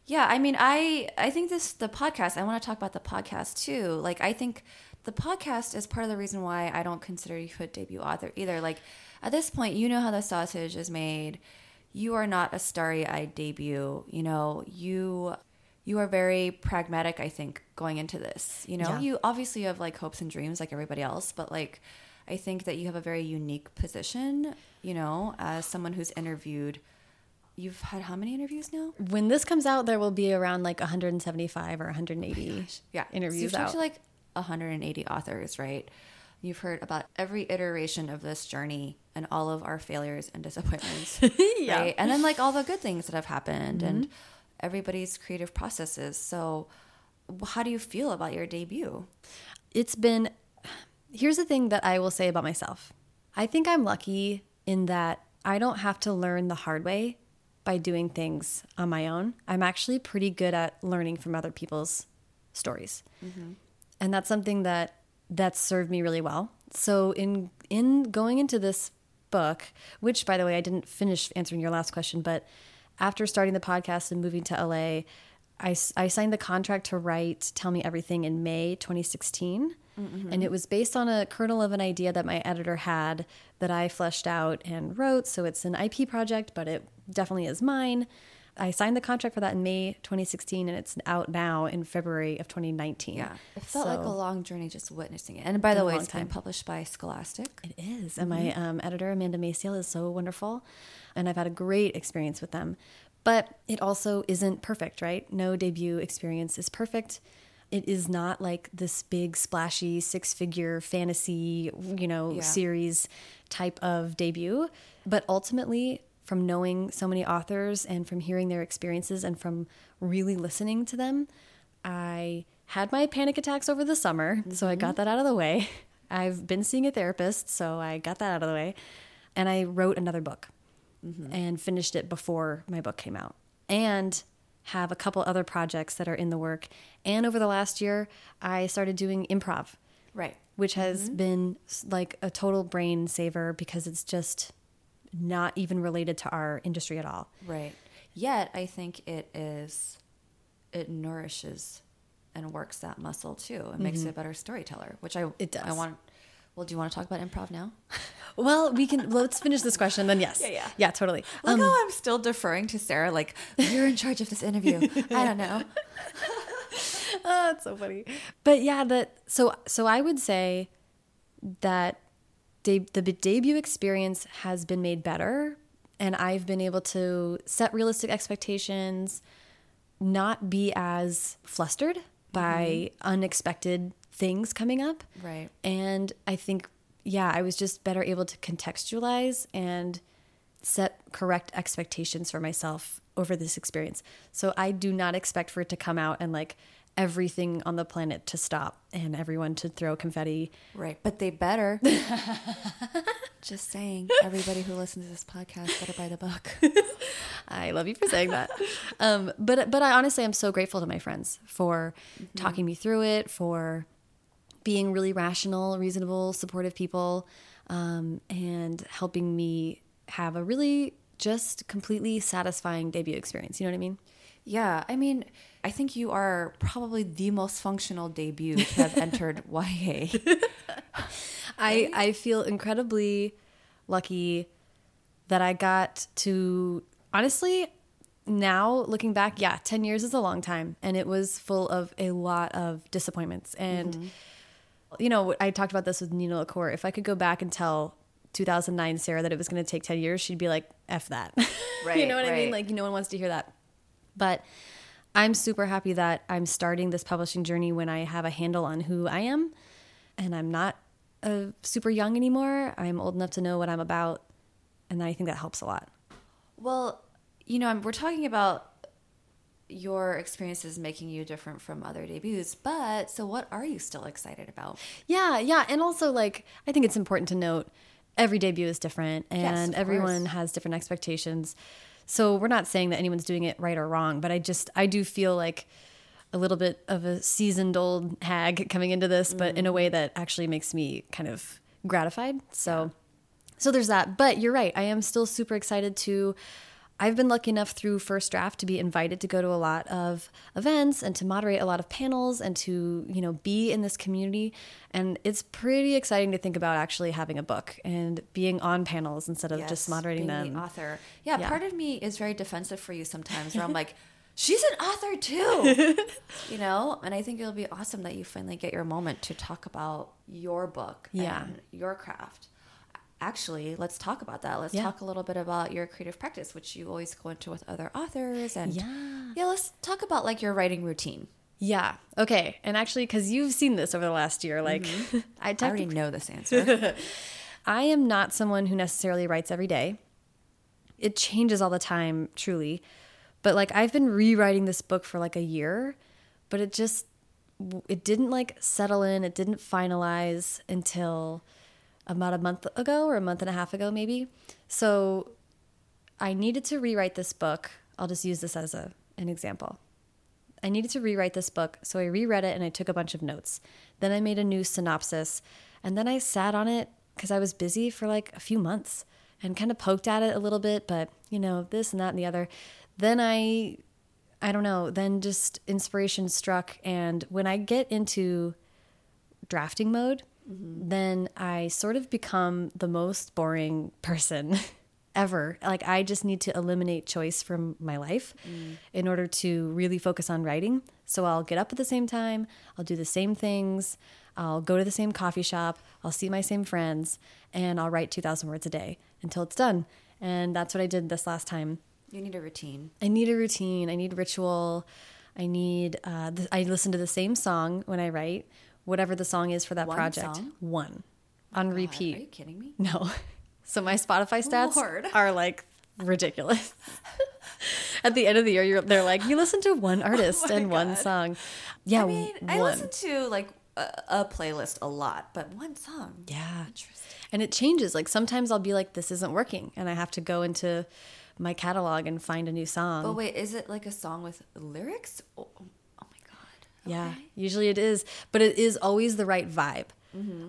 yeah, I mean I I think this the podcast, I want to talk about the podcast too. Like I think the podcast is part of the reason why I don't consider you a debut author either. Like at this point, you know how the sausage is made. You are not a starry-eyed debut, you know. You you are very pragmatic, I think, going into this. You know, Yeah. you obviously have like hopes and dreams like everybody else, but like I think that you have a very unique position, you know, as someone who's interviewed You've had how many interviews now? When this comes out, there will be around like 175 or 180 Yeah, interviews So you've talked out. to like 180 authors, right? You've heard about every iteration of this journey and all of our failures and disappointments, Yeah. right? And then like all the good things that have happened and mm-hmm. everybody's creative processes. So, how do you feel about your debut? it's been here's the thing that I will say about myself. I think I'm lucky in that I don't have to learn the hard way by doing things on my own. I'm actually pretty good at learning from other people's stories. Mm-hmm. And that's something that that's served me really well. So in in going into this book, which by the way I didn't finish answering your last question, but after starting the podcast and moving to LA, I, I signed the contract to write Tell Me Everything in May 2016. Mm-hmm. And it was based on a kernel of an idea that my editor had that I fleshed out and wrote. So it's an IP project, but it definitely is mine. I signed the contract for that in May 2016, and it's out now in February of 2019. Yeah, it felt So- like a long journey just witnessing it. And by the way, it's been published by Scholastic. It is. And my um, editor, Amanda Maciel, is so wonderful. And I've had a great experience with them. But it also isn't perfect, right? No debut experience is perfect. It is not like this big, splashy, six figure fantasy, you know, Yeah. series type of debut. But ultimately, from knowing so many authors and from hearing their experiences and from really listening to them, I had my panic attacks over the summer, so I got mm-hmm. that out of the way. I've been seeing a therapist, so I got that out of the way. And I wrote another book mm-hmm. and finished it before my book came out. And have a couple other projects that are in the work. And over the last year, I started doing improv. Right. which has mm-hmm. been like a total brain saver because it's just not even related to our industry at all. Right. Yet, I think it is, it nourishes and works that muscle too. It makes you a better storyteller, which I it does. I want. Well, do you want to talk about improv now? Well, we can let's finish this question then yes. Yeah, yeah. Yeah, totally. Look Um, how I'm still deferring to Sarah. Like you're in charge of this interview. I don't know. oh, that's so funny. But yeah, that so so I would say that de- the debut experience has been made better, and I've been able to set realistic expectations, not be as flustered by mm-hmm. unexpected things coming up. Right. And I think, yeah, I was just better able to contextualize and set correct expectations for myself over this experience. So I do not expect for it to come out and like everything on the planet to stop and everyone to throw confetti. Right, but they better. Just saying, everybody who listens to this podcast better buy the book. I love you for saying that. um, but but I honestly am so grateful to my friends for talking me through it, for being really rational, reasonable, supportive people, um, and helping me have a really just completely satisfying debut experience. You know what I mean? Yeah, I mean, I think you are probably the most functional debut to have entered YA. I I feel incredibly lucky that I got to honestly now looking back, yeah, 10 years is a long time and it was full of a lot of disappointments and mm-hmm. you know, I talked about this with Nina LaCour. If I could go back and tell 2009 Sarah that it was going to take 10 years, she'd be like, F that. you know what I mean? Like, no one wants to hear that. But I'm super happy that I'm starting this publishing journey when I have a handle on who I am and I'm not uh, super young anymore. I'm old enough to know what I'm about. And I think that helps a lot. Well, you know, I'm- we're talking about your experiences making you different from other debuts, but so what are you still excited about? Yeah, yeah. And also, like, I think it's important to note every debut is different and of everyone has different expectations. So we're not saying that anyone's doing it right or wrong, but I just, I do feel like a little bit of a seasoned old hag coming into this, but in a way that actually makes me kind of gratified. So, so there's that. But you're right. I am still super excited to. I've been lucky enough through First Draft to be invited to go to a lot of events and to moderate a lot of panels and to, you know, be in this community. And it's pretty exciting to think about actually having a book and being on panels instead of just Yes, moderating being them. The author. Yeah, Yeah. part of me is very defensive for you sometimes where I'm like, she's an author too. you know? And I think it'll be awesome that you finally get your moment to talk about your book Yeah. and your craft. Actually, let's talk about that. Let's Yeah. talk a little bit about your creative practice, which you always go into with other authors. And Yeah. yeah, let's talk about like your writing routine. Yeah. Okay. And actually, because you've seen this over the last year, like mm-hmm. I I already know this answer. I am not someone who necessarily writes every day. It changes all the time, truly. But like I've been rewriting this book for like a year, but it just it didn't like settle in, it didn't finalize until about a month ago or a month and a half ago maybe. So I needed to rewrite this book. I'll just use this as a an example. I needed to rewrite this book, so I reread it and I took a bunch of notes. Then I made a new synopsis, and then I sat on it because I was busy for like a few months and kind of poked at it a little bit, but you know, this and that and the other. Then I I don't know, then just inspiration struck and when I get into drafting mode, then I sort of become the most boring person ever. Like I just need to eliminate choice from my life in order to really focus on writing. So I'll get up at the same time, I'll do the same things, I'll go to the same coffee shop, I'll see my same friends, and I'll write 2000 words a day until it's done. And that's what I did this last time. you need a routine. I need a routine. I need ritual. I need. Uh, I listen to the same song when I write, whatever the song is for that One project. song? One, oh on God, are you kidding me? No. So my Spotify stats Lord. are like ridiculous. At the end of the year, you're, they're like, you listen to one oh artist and one Oh God. song. Yeah, I mean, I listen to like a, a playlist a lot, but one song. Yeah. Interesting. And it changes. Like sometimes I'll be like, this isn't working. And I have to go into my catalog and find a new song. But wait, is it like a song with lyrics? Oh, oh my god. Yeah, Okay. usually it is, but it is always the right vibe.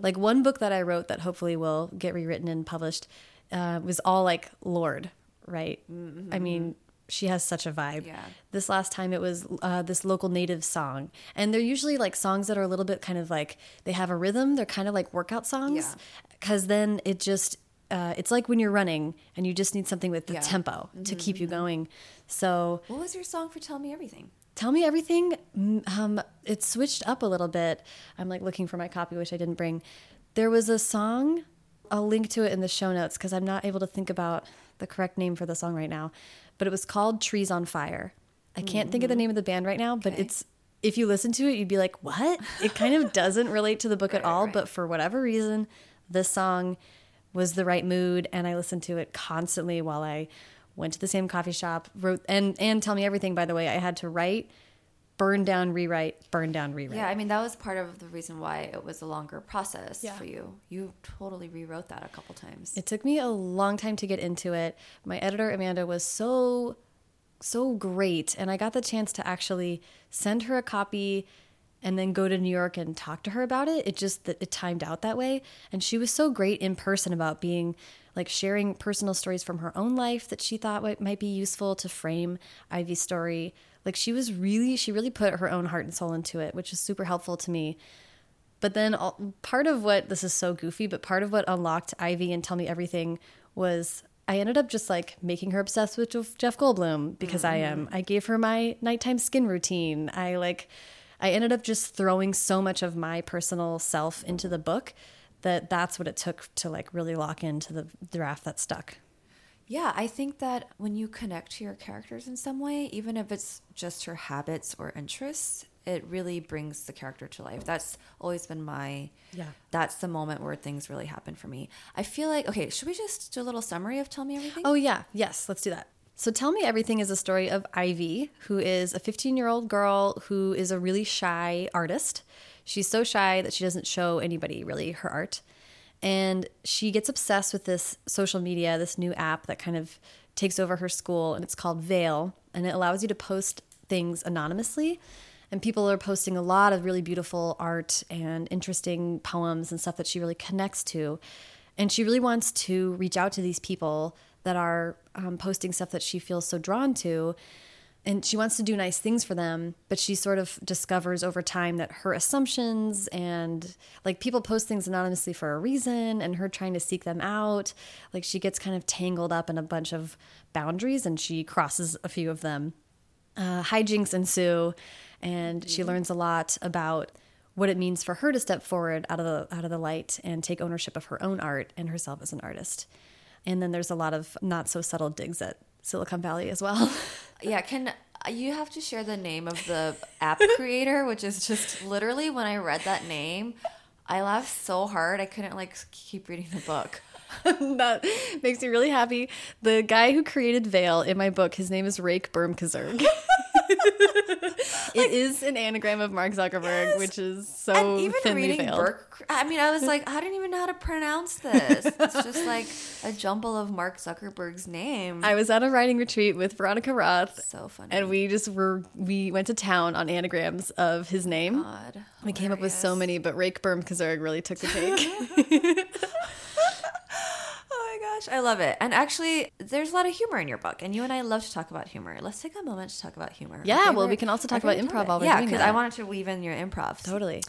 Like one book that I wrote that hopefully will get rewritten and published uh, was all like Lorde, right? I mean, she has such a vibe. Yeah. This last time it was uh, this local native song. And they're usually like songs that are a little bit kind of like, they have a rhythm. They're kind of like workout songs. Yeah. Because then it just, uh, it's like when you're running and you just need something with the Yeah. tempo to keep you going. So What was your song for Tell Me Everything? Tell me everything. Mm, Um, it switched up a little bit. I'm like looking for my copy, which I didn't bring. There was a song. I'll link to it in the show notes because I'm not able to think about the correct name for the song right now. But it was called "Trees on Fire." I can't think of the name of the band right now, but Okay. it's if you listen to it, you'd be like, "What?" It kind of doesn't relate to the book at Right, all. right. But for whatever reason, this song was the right mood, and I listened to it constantly while I went to the same coffee shop. Wrote and and tell me everything. By the way, I had to write, burn down, rewrite, burn down, rewrite. Yeah, I mean that was part of the reason why it was a longer process Yeah. for you. You totally rewrote that a couple times. It took me a long time to get into it. My editor Amanda was so so great and I got the chance to actually send her a copy and then go to New York and talk to her about it. It just that it timed out that way and she was so great in person about being like sharing personal stories from her own life that she thought might- might be useful to frame Ivy's story. Like she was really she really put her own heart and soul into it, which is super helpful to me. But then all, part of what this is so goofy, but part of what unlocked Ivy and Tell Me Everything was I ended up just like making her obsessed with Jeff- Jeff Goldblum because I am. Mm. I gave her my nighttime skin routine. I like, I ended up just throwing so much of my personal self into the book that that's what it took to like really lock into the draft that stuck. Yeah, I think that when you connect to your characters in some way, even if it's just her habits or interests, it really brings the character to life. That's always been my Yeah. That's the moment where things really happen for me. I feel like okay, should we just do a little summary of Tell Me Everything? Oh, yeah. Yes, let's do that. So, Tell Me Everything is a story of Ivy, who is a 15 year old girl who is a really shy artist. She's so shy that she doesn't show anybody really her art. And she gets obsessed with this social media, this new app that kind of takes over her school, and it's called Veil. And it allows you to post things anonymously. And people are posting a lot of really beautiful art and interesting poems and stuff that she really connects to. And she really wants to reach out to these people that are um, posting stuff that she feels so drawn to. And she wants to do nice things for them, but she sort of discovers over time that her assumptions and like people post things anonymously for a reason, and her trying to seek them out, like she gets kind of tangled up in a bunch of boundaries and she crosses a few of them uh, hijinks ensue, and she learns a lot about what it means for her to step forward out of the out of the light and take ownership of her own art and herself as an artist. And then there's a lot of not so subtle digs at Silicon Valley as well. Yeah, can you have to share the name of the app creator, which is just literally when I read that name, I laughed so hard I couldn't like keep reading the book. that makes me really happy. The guy who created Veil in my book, his name is Rake Bermkazerg. it is an anagram of Mark Zuckerberg, which is so and even thinly reading veiled. Burke, I mean, I was like, I didn't even know how to pronounce this. It's just like a jumble of Mark Zuckerberg's name. I was at a writing retreat with Veronica Roth. so funny. And we just were we went to town on anagrams of his name. God, we came up with so many, but Rake Bermkazerg really took the cake. Gosh, I love it. And actually, there's a lot of humor in your book, and you and I love to talk about humor. Let's take a moment to talk about humor. Yeah, well, we can also talk about improv we're yeah, because. I wanted to weave in your improv. totally.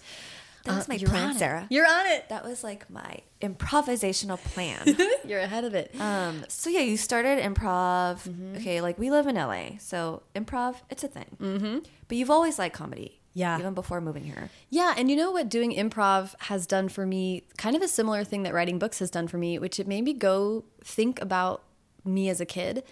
That was Uh, my you're plan. Sarah. You're on it. That was like my improvisational plan. You're ahead of it. um, so yeah, you started improv. Mm-hmm. Okay, like we live in LA, so improv, it's a thing. Mm-hmm. But you've always liked comedy. Yeah. Even before moving here. Yeah, and you know what doing improv has done for me? Kind of a similar thing that writing books has done for me, which it made me go think about me as a kid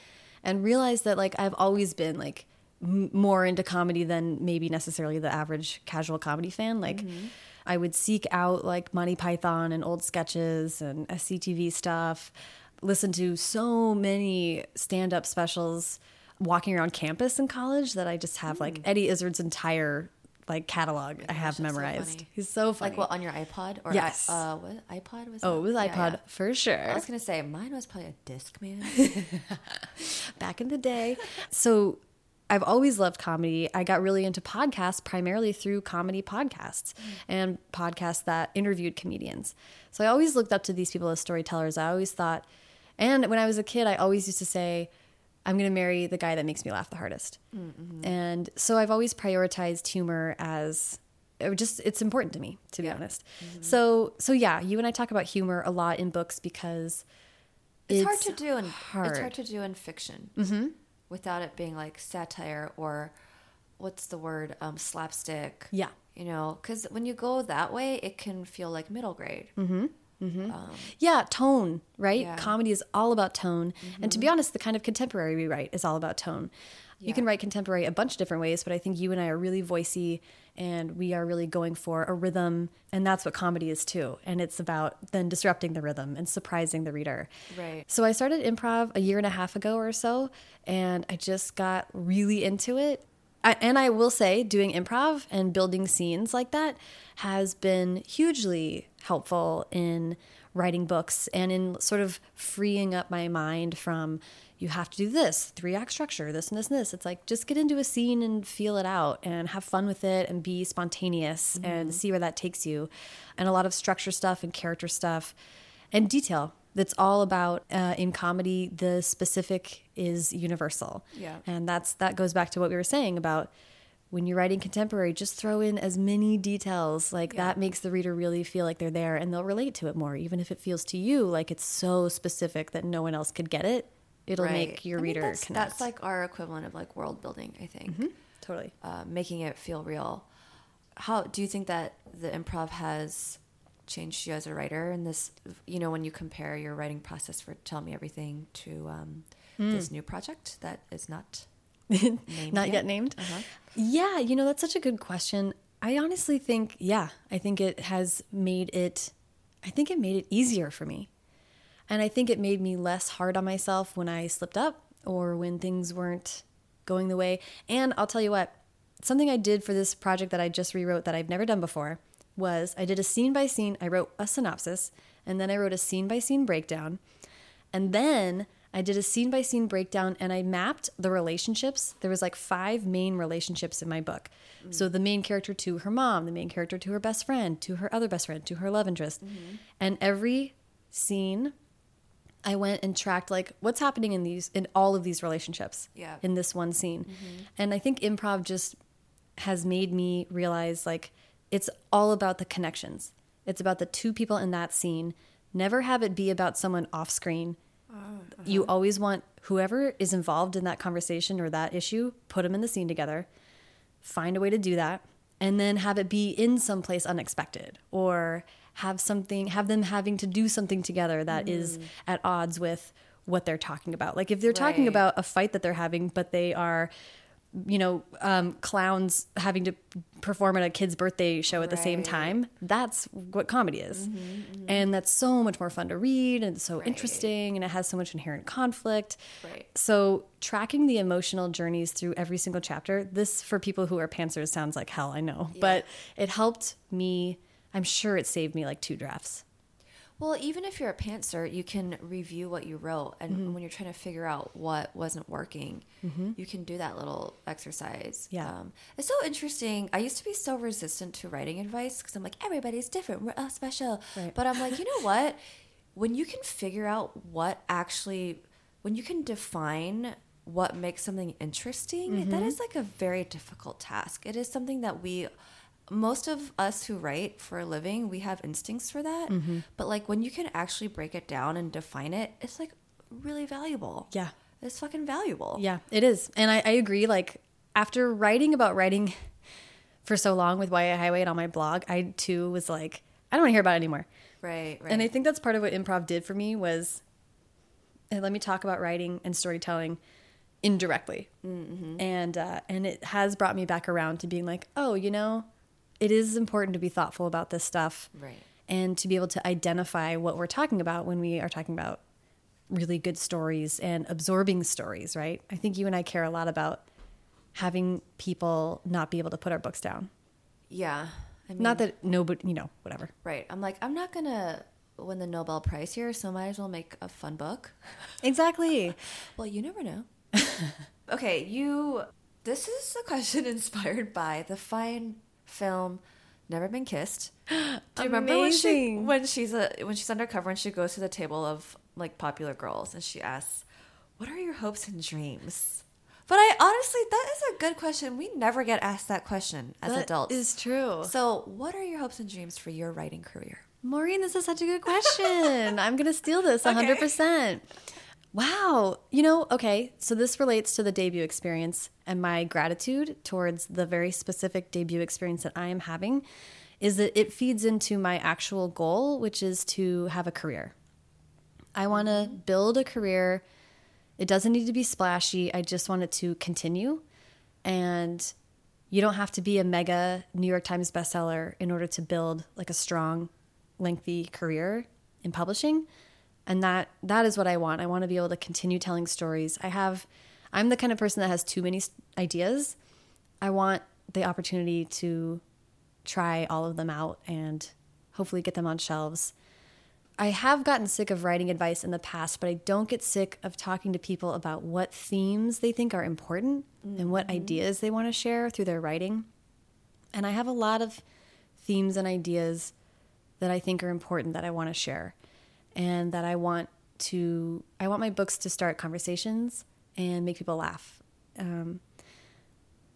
and realize that like I've always been like m- more into comedy than maybe necessarily the average casual comedy fan. Like mm-hmm. I would seek out like Monty Python and old sketches and SCTV stuff, listen to so many stand-up specials walking around campus in college that I just have like mm. Eddie Izzard's entire like catalog I have so memorized. funny. He's so funny. Like what on your iPod or Yes. I, uh, what iPod was? oh, that? it was iPod yeah. for sure. I was gonna say mine was probably a Discman. back in the day. So I've always loved comedy. I got really into podcasts primarily through comedy podcasts and podcasts that interviewed comedians. So I always looked up to these people as storytellers. I always thought, and when I was a kid, I always used to say, I'm going to marry the guy that makes me laugh the hardest. And so I've always prioritized humor as it just it's important to me to be honest. So so yeah, you and I talk about humor a lot in books because It's, hard to do in hard. it's hard to do in fiction mm-hmm. without it being like satire or what's the word um, slapstick. Yeah. you know, because when you go that way, it can feel like middle grade. Mm-hmm. Um, yeah, tone, right? Yeah. Comedy is all about tone. Mm-hmm. And to be honest, the kind of contemporary we write is all about tone. You can write contemporary a bunch of different ways, but I think you and I are really voicey and we are really going for a rhythm. And that's what comedy is too. And it's about then disrupting the rhythm and surprising the reader. Right. So I started improv a year and a half ago or so, and I just got really into it. I, and I will say, doing improv and building scenes like that has been hugely helpful in writing books and in sort of freeing up my mind from you have to do this three act structure this and this and this. It's like just get into a scene and feel it out and have fun with it and be spontaneous and mm-hmm. see where that takes you. And a lot of structure stuff and character stuff and detail that's all about uh, in comedy the specific is universal Yeah. and that's that goes back to what we were saying about when you're writing contemporary just throw in as many details like Yeah. that makes the reader really feel like they're there and they'll relate to it more even if it feels to you like it's so specific that no one else could get it it'll make your I reader that's, connect That's like our equivalent of like world building, I think. totally uh, making it feel real. How do you think that the improv has changed you as a writer? And this, you know, when you compare your writing process for "Tell Me Everything" to um, this new project that is not not yet named. Uh-huh. Yeah, you know, that's such a good question. I honestly think, yeah, I think it has made it, I think it made it easier for me. And I think it made me less hard on myself when I slipped up or when things weren't going the way. And I'll tell you what, something I did for this project that I just rewrote that I've never done before was I did a scene by scene, I wrote a synopsis, and then I wrote a scene by scene breakdown. And then I did a scene by scene breakdown and I mapped the relationships. There was like five main relationships in my book. So the main character to her mom, the main character to her best friend, to her other best friend, to her love interest. Mm-hmm. And every scene I went and tracked like what's happening in these in all of these relationships Yeah. in this one scene. Mm-hmm. And I think improv just has made me realize like it's all about the connections. It's about the two people in that scene. Never have it be about someone off screen. Uh-huh. You always want whoever is involved in that conversation or that issue, put them in the scene together. Find a way to do that and then have it be in some place unexpected or have something have them having to do something together that mm-hmm. is at odds with what they're talking about. Like if they're talking Right. about a fight that they're having but they are you know, um, clowns having to perform at a kid's birthday show at the same time. That's what comedy is. And that's so much more fun to read and so Right. interesting and it has so much inherent conflict. Right. So, tracking the emotional journeys through every single chapter, this for people who are pantsers sounds like hell, I know. But it helped me, I'm sure it saved me like two drafts. Well, even if you're a pantser, you can review what you wrote, and Mm-hmm. when you're trying to figure out what wasn't working, you can do that little exercise. Yeah. um, it's so interesting. I used to be so resistant to writing advice because I'm like, everybody's different, we're all special. Right. But I'm like, you know what? When you can figure out what actually, when you can define what makes something interesting, that is like a very difficult task. It is something that we most of us who write for a living, we have instincts for that. But like when you can actually break it down and define it, it's like really valuable. Yeah. It's fucking valuable. Yeah, it is. And I, I agree. Like, after writing about writing for so long with YA Highway and on my blog, I too was like, I don't want to hear about it anymore. Right, right. And I think that's part of what improv did for me was uh, let me talk about writing and storytelling indirectly, and uh, and it has brought me back around to being like, oh, you know, it is important to be thoughtful about this stuff, Right. And to be able to identify what we're talking about when we are talking about really good stories and absorbing stories, right? I think you and I care a lot about having people not be able to put our books down. yeah. I mean, Not that nobody, you know, whatever. right. I'm like, I'm not going to win the Nobel Prize here, so might as well make a fun book. Exactly. Well, you never know. okay, you This is a question inspired by the fine film Never Been Kissed. Do you remember when she when she's a when she's undercover and she goes to the table of like popular girls and she asks, "What are your hopes and dreams?" But I honestly, that is a good question. We never get asked that question as That adults. is true. So, what are your hopes and dreams for your writing career? Maurene, this is such a good question. I'm going to steal this Okay. 100%. Wow. You know, okay, so this relates to the debut experience and my gratitude towards the very specific debut experience that I am having is that it feeds into my actual goal, which is to have a career. I want to build a career. It doesn't need to be splashy. I just want it to continue. And you don't have to be a mega New York Times bestseller in order to build like a strong, lengthy career in publishing. And that that is what I want. I want to be able to continue telling stories. I have I'm the kind of person that has too many ideas. I want the opportunity to try all of them out and hopefully get them on shelves. I have gotten sick of writing advice in the past, but I don't get sick of talking to people about what themes they think are important and what mm-hmm. ideas they want to share through their writing. And I have a lot of themes and ideas that I think are important that I want to share and that I want to I want my books to start conversations and make people laugh. Um,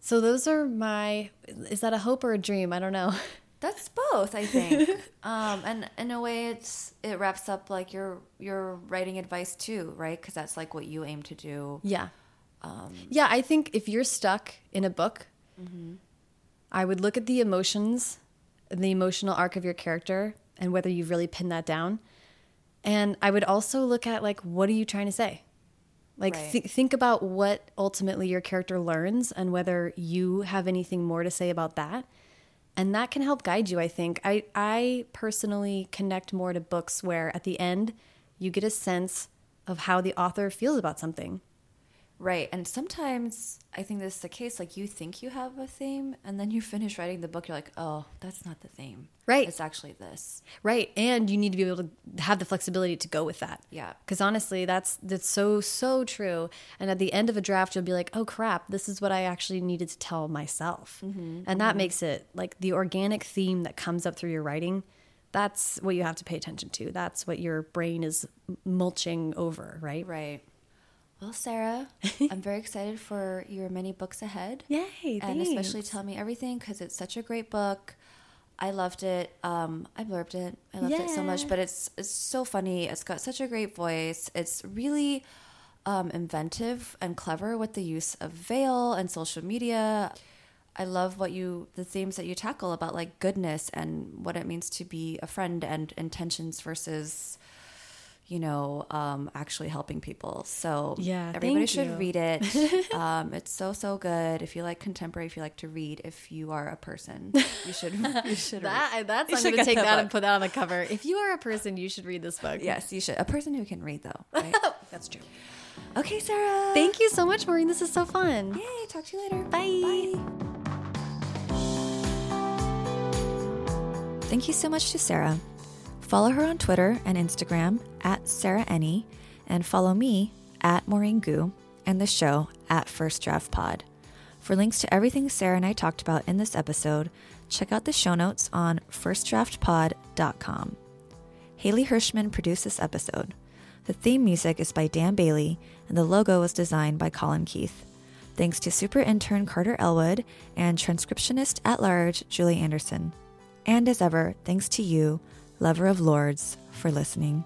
so those are my is that a hope or a dream? I don't know. That's both, I think. um, and in a way, it's it wraps up like your your writing advice too, right? Because that's like what you aim to do. Yeah. yeah, I think if you're stuck in a book, I would look at the emotions, the emotional arc of your character, and whether you've really pinned that down. And I would also look at like, what are you trying to say? Like, Right. th- think about what ultimately your character learns and whether you have anything more to say about that. And that can help guide you, I think. I, I personally connect more to books where at the end you get a sense of how the author feels about something. Right. And sometimes I think this is the case. Like you think you have a theme, and then you finish writing the book, you're like, oh, that's not the theme. Right. It's actually this. Right, and you need to be able to have the flexibility to go with that. Yeah. Because honestly, that's that's so so true. And at the end of a draft, you'll be like, "Oh crap, this is what I actually needed to tell myself," mm-hmm, and that mm-hmm. makes it like the organic theme that comes up through your writing. That's what you have to pay attention to. That's what your brain is mulching over, right? Right. Well, Sarah, I'm very excited for your many books ahead. Yay! and especially. Tell Me Everything because it's such a great book. I loved it. Um, I blurbed it. I loved it so much, but it's it's so funny. It's got such a great voice. It's really um, inventive and clever with the use of veil and social media. I love what you the themes that you tackle about like goodness and what it means to be a friend and intentions versus you know um, actually helping people. So Yeah, everybody should read it. um, it's so so good. If you like contemporary, if you like to read, if you are a person, you should you should read. That's You I'm should going to take that book. and put that on the cover. If you are a person, you should read this book. Yes, you should. A person who can read though. Right? that's true. okay, Sarah. Thank you so much, Maurene. This is so fun. Yay! Talk to you later. Bye. Bye. Thank you so much to Sarah. Follow her on Twitter and Instagram at Sarah Enni, and follow me at Maurene Goo and the show at First Draft Pod. For links to everything Sarah and I talked about in this episode, check out the show notes on firstdraftpod.com. Haley Hirschman produced this episode. The theme music is by Dan Bailey, and the logo was designed by Colin Keith. Thanks to super intern Carter Elwood and transcriptionist at large Julie Anderson. And as ever, thanks to you, lover of lords, for listening.